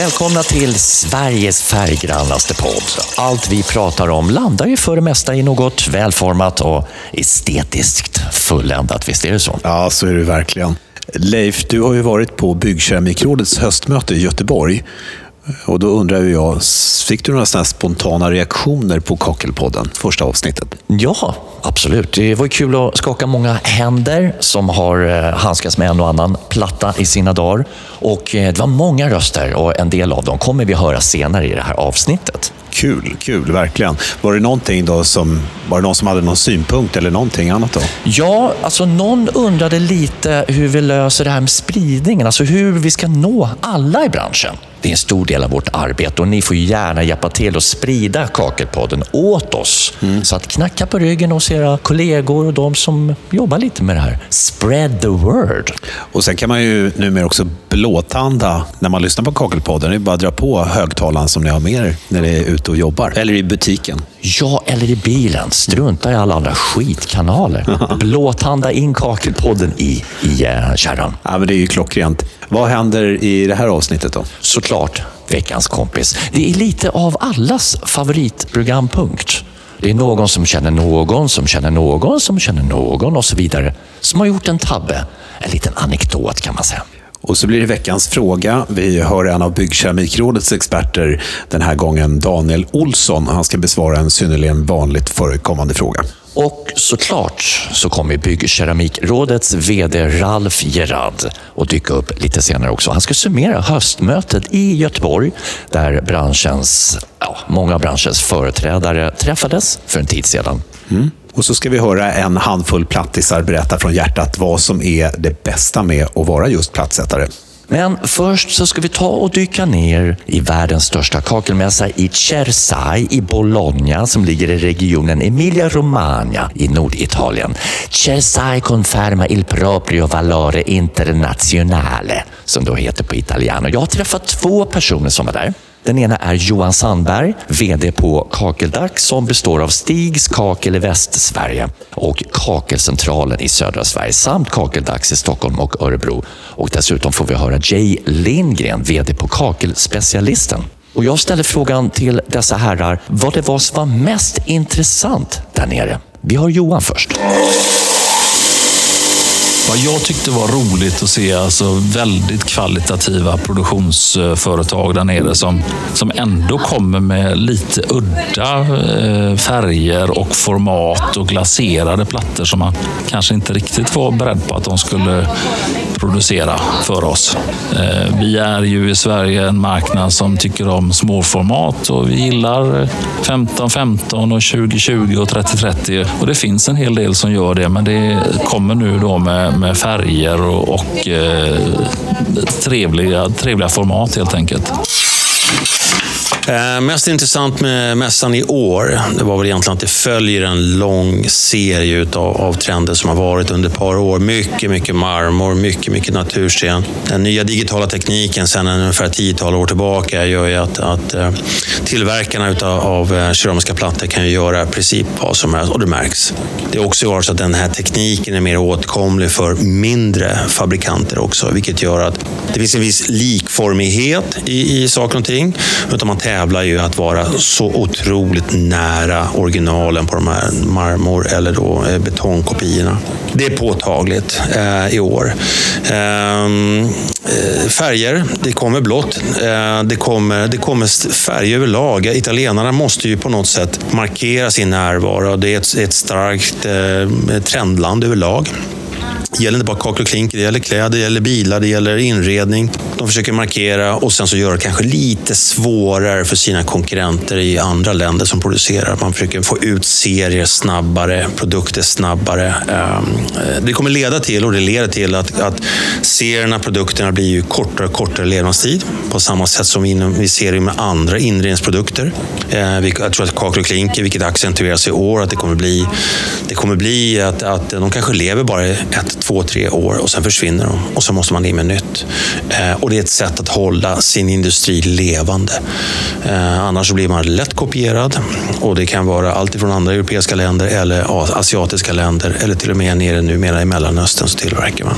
Välkomna till Sveriges färggrannaste podd. Allt vi pratar om landar ju för det mesta i något välformat och estetiskt fulländat. Visst är det så? Ja, så är det verkligen. Leif, du har ju varit på Byggkeramikrådets höstmöte i Göteborg. Och då undrar jag, fick du några sådana spontana reaktioner på Kakelpodden, första avsnittet? Ja, absolut. Det var kul att skaka många händer som har eh, handskats med en och annan platta i sina dagar. Och eh, det var många röster och en del av dem kommer vi höra senare i det här avsnittet. Kul, kul, verkligen. Var det någonting då som, var det någon som hade någon synpunkt eller någonting annat då? Ja, alltså någon undrade lite hur vi löser det här med spridningen, alltså hur vi ska nå alla i branschen. Det är en stor del av vårt arbete och ni får gärna hjälpa till att sprida Kakelpodden åt oss. Mm. Så att knacka på ryggen hos era kollegor och de som jobbar lite med det här. Spread the word. Och sen kan man ju numera också blåtanda när man lyssnar på Kakelpodden. Det är bara att dra på högtalaren som ni har med er när ni är ute och jobbar. Eller i butiken. Ja, eller i bilen. Strunta i alla andra skitkanaler. Blåtanda in Kakelpodden i, i kärran. Ja, men det är ju klockrent. Vad händer i det här avsnittet då? Såklart veckans kompis. Det är lite av allas favoritprogrampunkt. Det är någon som känner någon, som känner någon, som känner någon och så vidare. Som har gjort en tabbe. En liten anekdot kan man säga. Och så blir det veckans fråga. Vi hör en av Byggkeramikrådets experter, den här gången Daniel Olsson. Han ska besvara en synnerligen vanligt förekommande fråga. Och såklart så kommer Byggkeramikrådets VD Ralf Gerard att dyka upp lite senare också. Han ska summera höstmötet i Göteborg där branschens, ja, många av branschens företrädare träffades för en tid sedan. Mm. Och så ska vi höra en handfull plattisar berätta från hjärtat vad som är det bästa med att vara just plattsättare. Men först så ska vi ta och dyka ner i världens största kakelmässa i Cersai i Bologna som ligger i regionen Emilia-Romagna i Norditalien. Cersai conferma il proprio valore internazionale som då heter på italiano. Jag har träffat två personer som var där. Den ena är Johan Sandberg, VD på Kakeldags som består av Stigs Kakel i Västsverige och Kakelcentralen i södra Sverige samt Kakeldags i Stockholm och Örebro. Och dessutom får vi höra Jay Lindgren, VD på Kakelspecialisten. Och jag ställer frågan till dessa herrar vad det var som var mest intressant där nere. Vi har Johan först. Vad jag tyckte var roligt att se alltså väldigt kvalitativa produktionsföretag där nere som, som ändå kommer med lite udda eh, färger och format och glaserade plattor som man kanske inte riktigt var beredd på att de skulle producera för oss. Eh, vi är ju i Sverige en marknad som tycker om småformat och vi gillar 15-15 och 20-20 och 30-30 och det finns en hel del som gör det men det kommer nu då med med färger och, och eh, trevliga, trevliga format helt enkelt. Eh, mest intressant med mässan i år, det var väl egentligen att det följer en lång serie utav, av trender som har varit under ett par år. Mycket, mycket marmor, mycket, mycket natursten. Den nya digitala tekniken sedan ungefär tiotal år tillbaka gör ju att, att eh, tillverkarna utav, av eh, keramiska plattor kan ju göra i princip vad som helst och det märks. Det är också så att den här tekniken är mer åtkomlig för mindre fabrikanter också, vilket gör att det finns en viss likformighet i, i saker och ting. Utan man tävlar ju att vara så otroligt nära originalen på de här marmor eller då eh, betongkopiorna. Det är påtagligt eh, i år. Ehm, eh, färger, det kommer blått. Eh, det, kommer, det kommer färger överlag. Italienarna måste ju på något sätt markera sin närvaro. Det är ett, ett starkt eh, trendland överlag. Det gäller inte bara kakel och klinker, det gäller kläder, det gäller bilar, det gäller inredning. De försöker markera och sen så gör det kanske lite svårare för sina konkurrenter i andra länder som producerar. Man försöker få ut serier snabbare, produkter snabbare. Ehm, eh, det kommer leda till, och det leder till, att, att serierna, produkterna blir ju kortare och kortare levnadstid. På samma sätt som vi ser det med andra inredningsprodukter. Eh, jag tror att kakel och klinker, vilket accentueras i år, att det kommer bli, det kommer bli att, att de kanske lever bara ett, två, tre år och sen försvinner de och så måste man in med nytt. Eh, och och det är ett sätt att hålla sin industri levande. Eh, annars så blir man lätt kopierad och det kan vara allt ifrån andra europeiska länder eller asiatiska länder eller till och med nere numera i Mellanöstern så tillverkar man.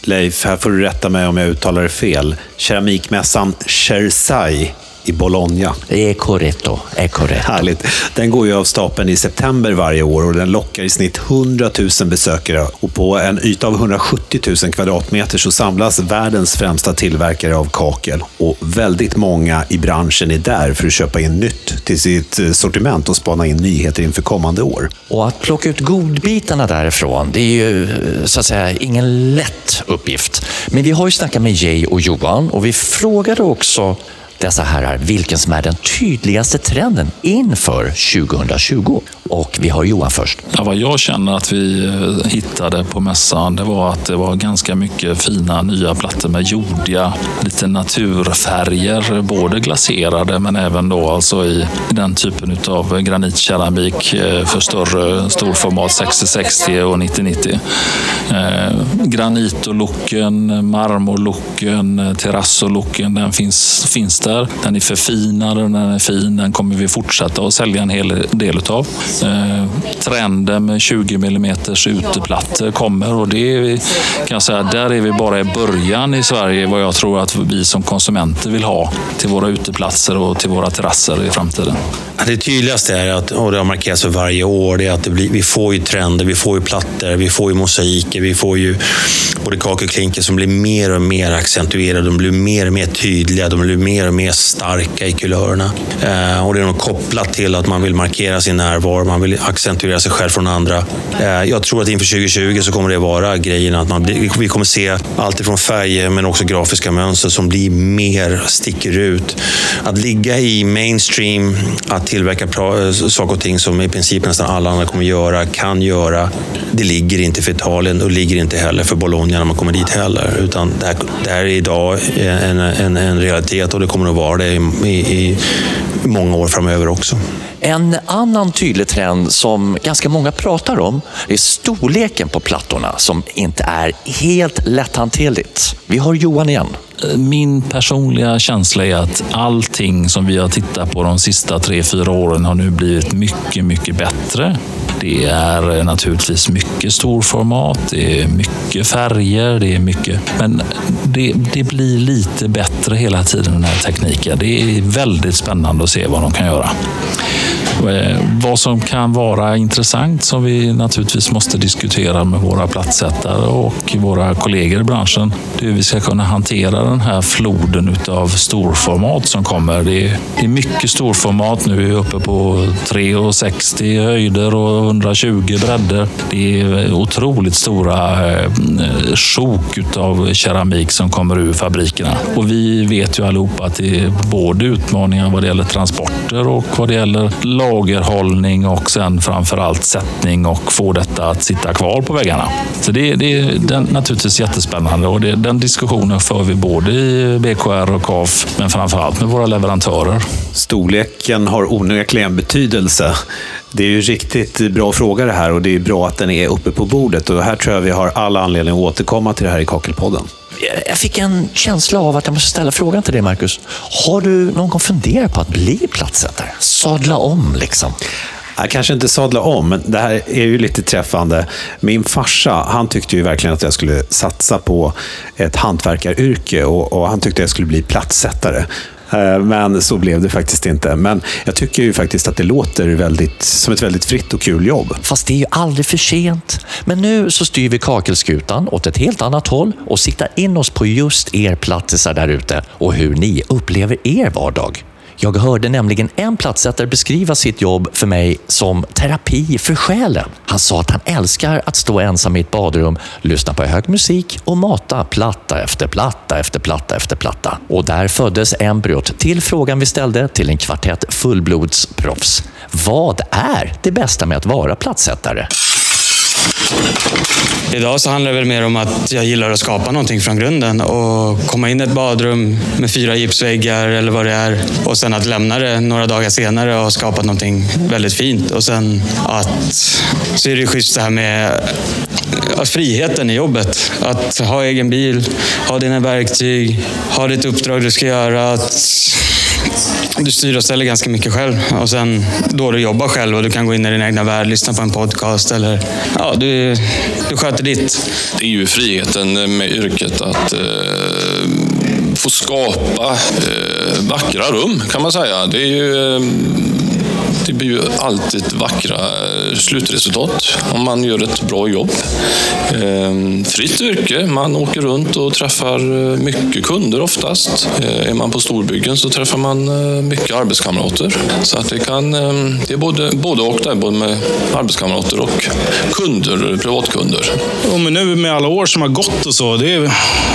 Leif, här får du rätta mig om jag uttalar det fel. Keramikmässan Chersai i Bologna. Är corretto, är corretto. Härligt. Den går ju av stapeln i september varje år och den lockar i snitt 100 000 besökare. Och på en yta av 170 000 kvadratmeter så samlas världens främsta tillverkare av kakel. Och väldigt många i branschen är där för att köpa in nytt till sitt eh, sortiment och spana in nyheter inför kommande år. Och att plocka ut godbitarna därifrån, det är ju eh, så att säga ingen lätt uppgift. Men vi har ju snackat med Jay och Johan och vi frågade också dessa herrar vilken som är den tydligaste trenden inför 2020. Och vi har Johan först. Ja, vad jag känner att vi eh, hittade på mässan, det var att det var ganska mycket fina nya plattor med jordiga, lite naturfärger, både glaserade men även då alltså i den typen av granitkeramik eh, för större storformat 6060 och 9090. Eh, granitolocken, marmorlocken, terrassolocken, den finns, finns där. Den är förfinad och den är fin. Den kommer vi fortsätta att sälja en hel del utav. Eh, trenden med 20 mm uteplattor kommer och det är, kan jag säga, där är vi bara i början i Sverige vad jag tror att vi som konsumenter vill ha till våra uteplatser och till våra terrasser i framtiden. Det tydligaste är att, och det har markerats för varje år, det är att det blir, vi får ju trender, vi får ju plattor, vi får ju mosaiker, vi får ju både kakor och klinker som blir mer och mer accentuerade, de blir mer och mer tydliga, de blir mer och mer starka i kulörerna. Eh, och det är nog kopplat till att man vill markera sin närvaro, man vill accentuera sig själv från andra. Eh, jag tror att inför 2020 så kommer det vara grejen att man, vi kommer se allt ifrån färger men också grafiska mönster som blir mer, sticker ut. Att ligga i mainstream, att tillverka eh, saker och ting som i princip nästan alla andra kommer göra, kan göra. Det ligger inte för Italien och ligger inte heller för Bologna när man kommer dit heller. Utan det här, det här är idag en, en, en realitet och det kommer att vara det i, i, i många år framöver också. En annan tydlig trend som ganska många pratar om är storleken på plattorna som inte är helt lätthanterligt. Vi har Johan igen. Min personliga känsla är att allting som vi har tittat på de sista tre, fyra åren har nu blivit mycket, mycket bättre. Det är naturligtvis mycket storformat, det är mycket färger, det är mycket... Men det, det blir lite bättre hela tiden, den här tekniken. Det är väldigt spännande att se vad de kan göra. Eh, vad som kan vara intressant som vi naturligtvis måste diskutera med våra platssättare och våra kollegor i branschen, det är hur vi ska kunna hantera den här floden av storformat som kommer. Det är, det är mycket storformat nu. Vi är uppe på 3,60 höjder och 120 bredder. Det är otroligt stora eh, sjok av keramik som kommer ur fabrikerna. Och vi vet ju allihopa att det är både utmaningar vad det gäller transporter och vad det gäller lagerhållning och sen framförallt sättning och få detta att sitta kvar på väggarna. Så det, det är den, naturligtvis jättespännande och det, den diskussionen för vi både i BKR och KAF, men framförallt med våra leverantörer. Storleken har onekligen betydelse. Det är ju riktigt bra fråga det här och det är bra att den är uppe på bordet. Och här tror jag vi har alla anledning att återkomma till det här i Kakelpodden. Jag fick en känsla av att jag måste ställa frågan till dig, Marcus. Har du någon gång funderat på att bli platssättare? Sadla om, liksom? Jag kanske inte sadla om, men det här är ju lite träffande. Min farsa, han tyckte ju verkligen att jag skulle satsa på ett hantverkaryrke och, och han tyckte att jag skulle bli platssättare. Eh, men så blev det faktiskt inte. Men jag tycker ju faktiskt att det låter väldigt, som ett väldigt fritt och kul jobb. Fast det är ju aldrig för sent. Men nu så styr vi kakelskutan åt ett helt annat håll och siktar in oss på just er plattisar där ute och hur ni upplever er vardag. Jag hörde nämligen en platssättare beskriva sitt jobb för mig som terapi för själen. Han sa att han älskar att stå ensam i ett badrum, lyssna på hög musik och mata platta efter platta efter platta efter platta. Och där föddes embryot till frågan vi ställde till en kvartett fullblodsproffs. Vad är det bästa med att vara platssättare? Idag så handlar det väl mer om att jag gillar att skapa någonting från grunden och komma in i ett badrum med fyra gipsväggar eller vad det är och sen att lämna det några dagar senare och ha skapat någonting väldigt fint. Och sen att så är det ju schysst det här med friheten i jobbet. Att ha egen bil, ha dina verktyg, ha ditt uppdrag du ska göra. Att du styr och ställer ganska mycket själv. Och sen då du jobbar själv och du kan gå in i din egna värld, lyssna på en podcast eller ja, du, du sköter ditt. Det är ju friheten med yrket att eh, få skapa eh, vackra rum kan man säga. Det är ju eh, det blir ju alltid vackra eh, slutresultat om man gör ett bra jobb. Ehm, fritt yrke, man åker runt och träffar eh, mycket kunder oftast. Eh, är man på storbyggen så träffar man mycket arbetskamrater. Så att det, kan, ehm, det är både, både och där, både med arbetskamrater och kunder, privatkunder. Och men nu med alla år som har gått och så, det är,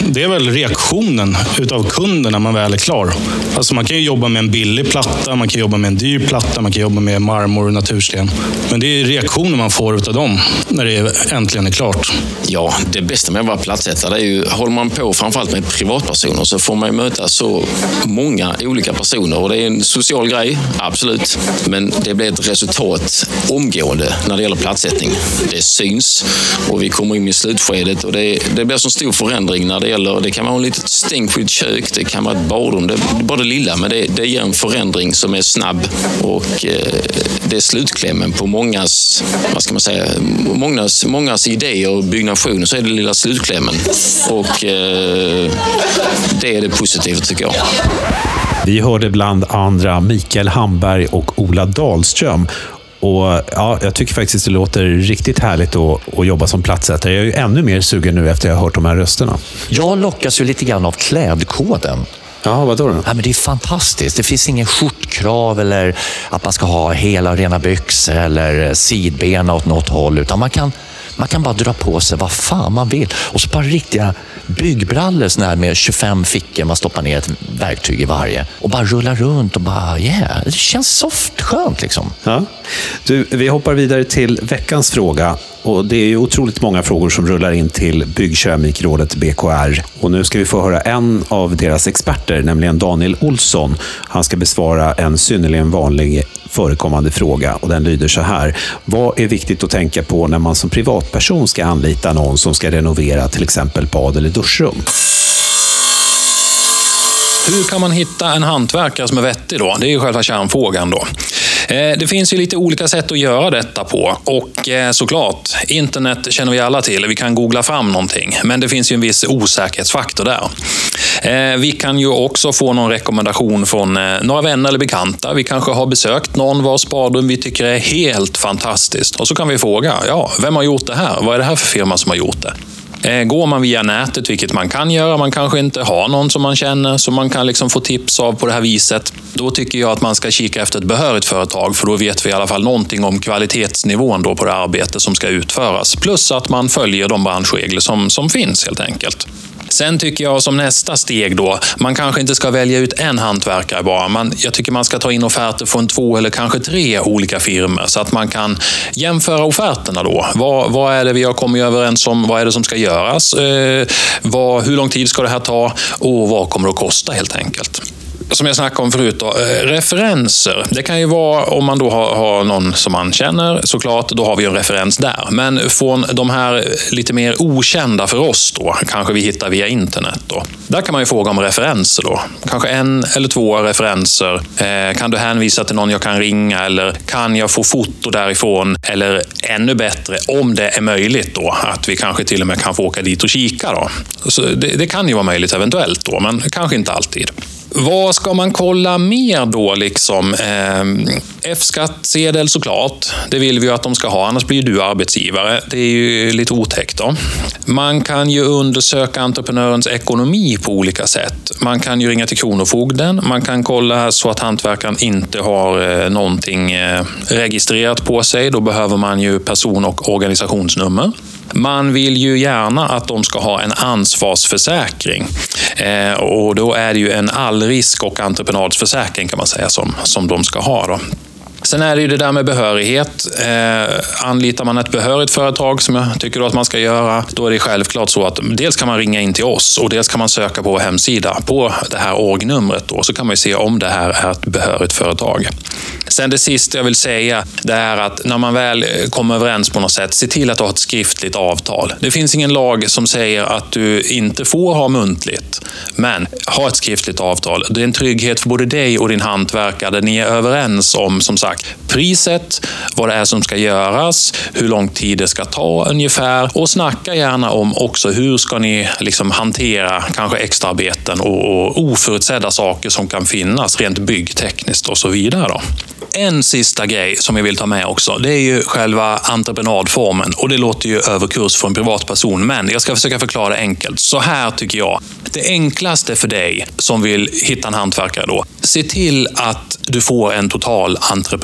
det är väl reaktionen utav kunden när man väl är klar. Alltså man kan ju jobba med en billig platta, man kan jobba med en dyr platta, man kan jobba med marmor och natursten. Men det är reaktioner man får av dem när det äntligen är klart. Ja, det bästa med att vara platsättare är ju, håller man på framförallt med privatpersoner så får man ju möta så många olika personer och det är en social grej, absolut. Men det blir ett resultat omgående när det gäller plattsättning. Det syns och vi kommer in i slutskedet och det, det blir så stor förändring när det gäller, det kan vara ett litet stänkskydd kök, det kan vara ett badrum, det är bara det lilla, men det, det ger en förändring som är snabb och eh, det är slutklämmen på mångas, vad ska man säga, mångas, mångas idéer och byggnation så är det lilla slutklämmen. Och eh, det är det positiva tycker jag. Vi hörde bland andra Mikael Hamberg och Ola Dahlström. Och ja, Jag tycker faktiskt det låter riktigt härligt att, att jobba som platsättare. Jag är ju ännu mer sugen nu efter att jag har hört de här rösterna. Jag lockas ju lite grann av klädkoden. Ja, vadå då? Ja, men det är fantastiskt. Det finns ingen skjortkrav eller att man ska ha hela rena byxor eller sidbena åt något håll. Utan man kan, man kan bara dra på sig vad fan man vill. Och så bara riktiga byggbrallor såna här med 25 fickor. Man stoppar ner ett verktyg i varje. Och bara rullar runt och bara yeah. Det känns soft, skönt liksom. Ja. Du, vi hoppar vidare till veckans fråga. Och det är ju otroligt många frågor som rullar in till Byggkeramikrådet BKR. Och nu ska vi få höra en av deras experter, nämligen Daniel Olsson. Han ska besvara en synnerligen vanlig förekommande fråga och den lyder så här. Vad är viktigt att tänka på när man som privatperson ska anlita någon som ska renovera till exempel bad eller duschrum? Hur kan man hitta en hantverkare som är vettig då? Det är ju själva kärnfrågan då. Eh, det finns ju lite olika sätt att göra detta på och eh, såklart, internet känner vi alla till. Vi kan googla fram någonting, men det finns ju en viss osäkerhetsfaktor där. Eh, vi kan ju också få någon rekommendation från några vänner eller bekanta. Vi kanske har besökt någon vars badrum vi tycker är helt fantastiskt. Och så kan vi fråga, ja, vem har gjort det här? Vad är det här för firma som har gjort det? Eh, går man via nätet, vilket man kan göra, man kanske inte har någon som man känner som man kan liksom få tips av på det här viset. Då tycker jag att man ska kika efter ett behörigt företag för då vet vi i alla fall någonting om kvalitetsnivån då på det arbete som ska utföras. Plus att man följer de branschregler som, som finns helt enkelt. Sen tycker jag som nästa steg då, man kanske inte ska välja ut en hantverkare bara. Man, jag tycker man ska ta in offerter från två eller kanske tre olika firmor så att man kan jämföra offerterna då. Vad, vad är det vi har kommit överens om? Vad är det som ska göras? Eh, vad, hur lång tid ska det här ta? Och vad kommer det att kosta helt enkelt? Som jag snackade om förut, då, eh, referenser. Det kan ju vara om man då har, har, någon som man känner såklart, då har vi en referens där. Men från de här lite mer okända för oss då, kanske vi hittar via internet. Då. Där kan man ju fråga om referenser då. Kanske en eller två referenser. Eh, kan du hänvisa till någon jag kan ringa eller kan jag få foto därifrån? Eller ännu bättre, om det är möjligt då, att vi kanske till och med kan få åka dit och kika. Då. Så det, det kan ju vara möjligt eventuellt då, men kanske inte alltid. Vad ska man kolla mer då? Liksom? Eh, F-skattsedel såklart. Det vill vi ju att de ska ha, annars blir du arbetsgivare. Det är ju lite otäckt. Då. Man kan ju undersöka entreprenörens ekonomi på olika sätt. Man kan ju ringa till Kronofogden. Man kan kolla så att hantverkaren inte har eh, någonting eh, registrerat på sig. Då behöver man ju person och organisationsnummer. Man vill ju gärna att de ska ha en ansvarsförsäkring. Eh, och då är det ju en allrisk och entreprenadsförsäkring kan man säga som, som de ska ha. Då. Sen är det ju det där med behörighet. Eh, anlitar man ett behörigt företag, som jag tycker att man ska göra, då är det självklart så att dels kan man ringa in till oss och dels kan man söka på vår hemsida på det här org-numret. Då, så kan man se om det här är ett behörigt företag. Sen det sista jag vill säga, det är att när man väl kommer överens på något sätt, se till att ha ett skriftligt avtal. Det finns ingen lag som säger att du inte får ha muntligt, men ha ett skriftligt avtal. Det är en trygghet för både dig och din hantverkare där ni är överens om, som sagt, priset, vad det är som ska göras, hur lång tid det ska ta ungefär och snacka gärna om också hur ska ni liksom hantera kanske extraarbeten och, och oförutsedda saker som kan finnas rent byggtekniskt och så vidare. Då. En sista grej som jag vill ta med också, det är ju själva entreprenadformen. Och det låter ju överkurs för en privatperson, men jag ska försöka förklara det enkelt. Så här tycker jag. Det enklaste för dig som vill hitta en hantverkare då, se till att du får en total entreprenad.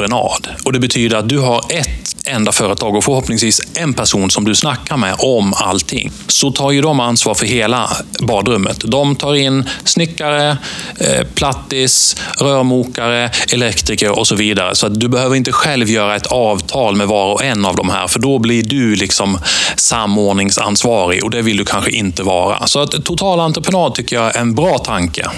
Och Det betyder att du har ett enda företag och förhoppningsvis en person som du snackar med om allting. Så tar ju de ansvar för hela badrummet. De tar in snickare, eh, plattis, rörmokare, elektriker och så vidare. Så att du behöver inte själv göra ett avtal med var och en av de här, för då blir du liksom samordningsansvarig och det vill du kanske inte vara. Så att total entreprenad tycker jag är en bra tanke.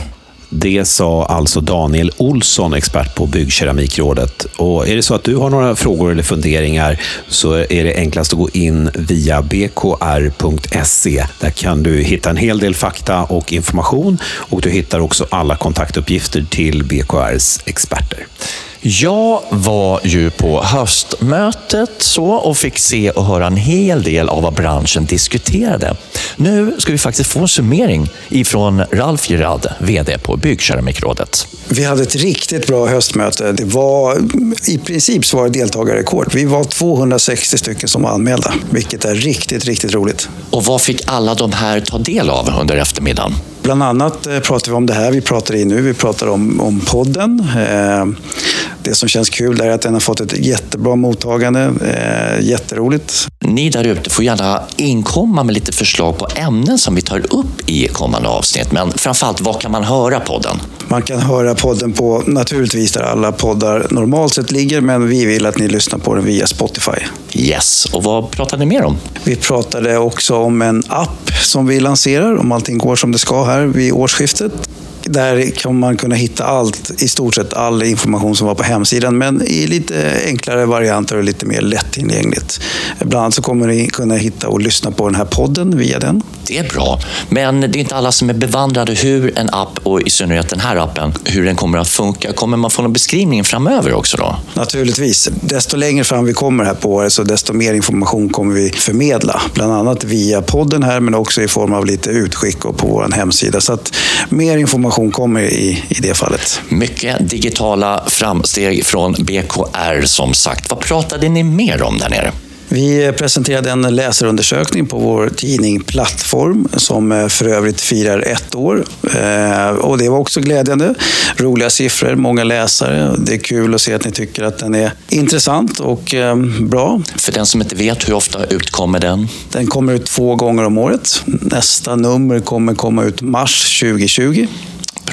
Det sa alltså Daniel Olsson, expert på Byggkeramikrådet. Och är det så att du har några frågor eller funderingar så är det enklast att gå in via bkr.se. Där kan du hitta en hel del fakta och information och du hittar också alla kontaktuppgifter till BKRs experter. Jag var ju på höstmötet så och fick se och höra en hel del av vad branschen diskuterade. Nu ska vi faktiskt få en summering ifrån Ralf Gerard, VD på Byggkeramikrådet. Vi hade ett riktigt bra höstmöte. Det var i princip så var det deltagarrekord. Vi var 260 stycken som var anmälda, vilket är riktigt, riktigt roligt. Och vad fick alla de här ta del av under eftermiddagen? Bland annat eh, pratar vi om det här vi pratar i nu. Vi pratar om, om podden. Det som känns kul är att den har fått ett jättebra mottagande. Eh, jätteroligt. Ni där ute får gärna inkomma med lite förslag på ämnen som vi tar upp i kommande avsnitt. Men framförallt, var kan man höra podden? Man kan höra podden på, naturligtvis där alla poddar normalt sett ligger, men vi vill att ni lyssnar på den via Spotify. Yes, och vad pratar ni mer om? Vi pratade också om en app som vi lanserar, om allting går som det ska här vid årsskiftet. Där kommer man kunna hitta allt, i stort sett all information som var på hemsidan, men i lite enklare varianter och lite mer lättillgängligt. Bland annat så kommer ni kunna hitta och lyssna på den här podden via den. Det är bra, men det är inte alla som är bevandrade hur en app, och i synnerhet den här appen, hur den kommer att funka. Kommer man få någon beskrivning framöver också då? Naturligtvis. Desto längre fram vi kommer här på året, så desto mer information kommer vi förmedla. Bland annat via podden här, men också i form av lite utskick och på vår hemsida. Så att mer information kommer i, i det fallet. Mycket digitala framsteg från BKR som sagt. Vad pratade ni mer om där nere? Vi presenterade en läsarundersökning på vår tidning Plattform som eh, för övrigt firar ett år. Eh, och det var också glädjande. Roliga siffror, många läsare. Det är kul att se att ni tycker att den är intressant och eh, bra. För den som inte vet, hur ofta utkommer den? Den kommer ut två gånger om året. Nästa nummer kommer komma ut mars 2020.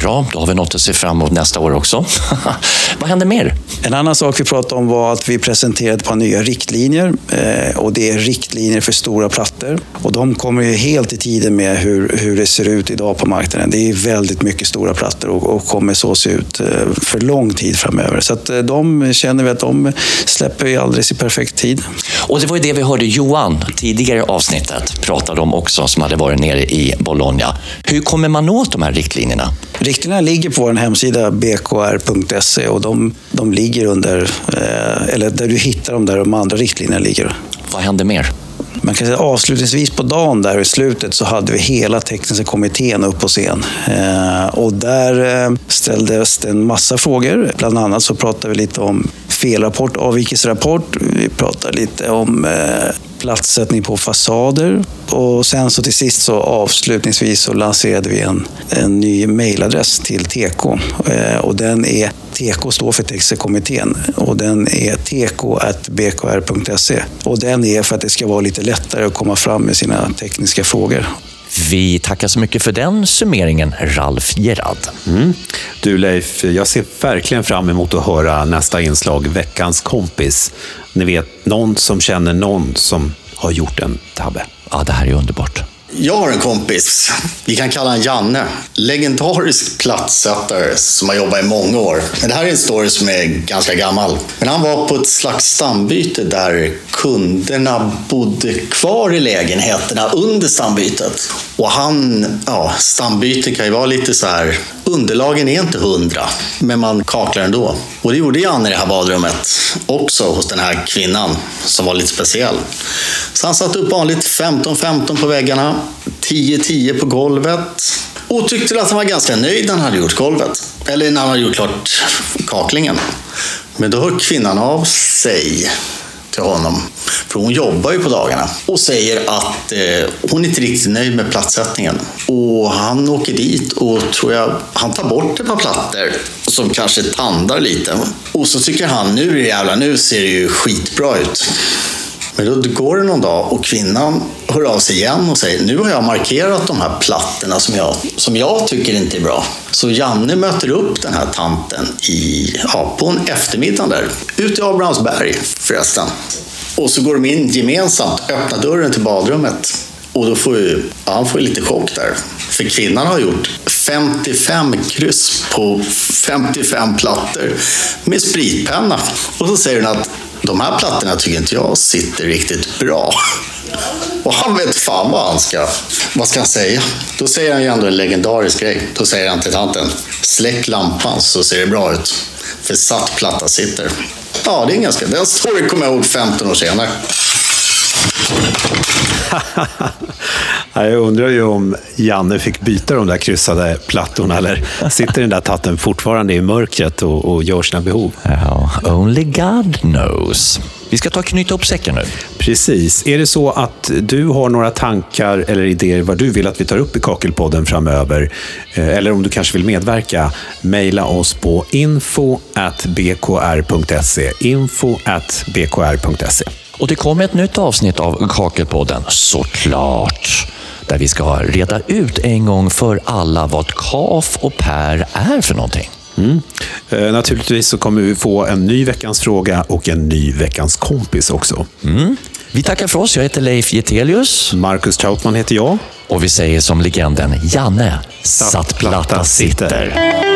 Bra, då har vi något att se fram emot nästa år också. Vad händer mer? En annan sak vi pratade om var att vi presenterade ett par nya riktlinjer. Eh, och det är riktlinjer för stora plattor. Och de kommer ju helt i tiden med hur, hur det ser ut idag på marknaden. Det är väldigt mycket stora plattor och, och kommer så se ut eh, för lång tid framöver. Så att eh, de känner vi att de släpper vi alldeles i perfekt tid. Och det var ju det vi hörde Johan tidigare avsnittet pratade om också, som hade varit nere i Bologna. Hur kommer man åt de här riktlinjerna? Riktlinjerna ligger på vår hemsida bkr.se och de, de ligger under, eh, eller där du hittar dem där de andra riktlinjerna ligger. Vad händer mer? Man kan säga avslutningsvis på dagen där i slutet så hade vi hela tekniska kommittén upp på scen. Eh, och där eh, ställdes det en massa frågor. Bland annat så pratade vi lite om felrapport, avvikelserapport. Vi pratade lite om eh, platssättning på fasader. Och sen så till sist så avslutningsvis så lanserade vi en, en ny mejladress till TK. Eh, och den är TK står för Tekniska kommittén och den är tk.bkr.se. Och den är för att det ska vara lite lättare att komma fram med sina tekniska frågor. Vi tackar så mycket för den summeringen, Ralf Gerard. Mm. Du Leif, jag ser verkligen fram emot att höra nästa inslag, Veckans kompis. Ni vet, någon som känner någon som har gjort en tabbe. Ja, det här är underbart. Jag har en kompis, vi kan kalla honom Janne. Legendarisk plattsättare som har jobbat i många år. Men det här är en story som är ganska gammal. Men han var på ett slags stambyte där kunderna bodde kvar i lägenheterna under stambytet. Och han, ja, stambyte kan ju vara lite så här, underlagen är inte hundra, men man kaklar ändå. Och det gjorde Janne i det här badrummet, också hos den här kvinnan som var lite speciell. Så han satte upp vanligt 15-15 på väggarna, 10-10 på golvet. Och tyckte att han var ganska nöjd när han hade gjort golvet. Eller när han hade gjort klart kaklingen. Men då hör kvinnan av sig till honom. För hon jobbar ju på dagarna. Och säger att eh, hon inte riktigt nöjd med plattsättningen. Och han åker dit och tror jag, han tar bort ett par plattor som kanske tandar lite. Och så tycker han, nu jävlar, nu ser det ju skitbra ut. Men då går det någon dag och kvinnan hör av sig igen och säger nu har jag markerat de här plattorna som jag, som jag tycker inte är bra. Så Janne möter upp den här tanten i, ja, på en eftermiddag där, ute i Abrahamsberg förresten. Och så går de in gemensamt, öppnar dörren till badrummet. Och då får ju, ja, han får ju lite chock där. För kvinnan har gjort 55 kryss på 55 plattor med spritpenna. Och så säger hon att de här plattorna tycker inte jag sitter riktigt bra. Och han vet fan vad han ska, vad ska han säga? Då säger han ju ändå en legendarisk grej. Då säger han till tanten, släck lampan så ser det bra ut. För satt platta sitter. Ja, det är en ganska, den story kommer jag ihåg 15 år senare. Jag undrar ju om Janne fick byta de där kryssade plattorna eller sitter den där tatten fortfarande i mörkret och, och gör sina behov? Ja, only God knows. Vi ska ta och knyta upp säcken nu. Precis. Är det så att du har några tankar eller idéer vad du vill att vi tar upp i Kakelpodden framöver, eh, eller om du kanske vill medverka, mejla oss på info.bkr.se. info.bkr.se. Och det kommer ett nytt avsnitt av Kakelpodden, såklart. Där vi ska reda ut en gång för alla vad KAF och PER är för någonting. Mm. Eh, naturligtvis så kommer vi få en ny veckans fråga och en ny veckans kompis också. Mm. Vi tackar för oss. Jag heter Leif Getelius. Marcus Trautman heter jag. Och vi säger som legenden Janne, satt platta sitter.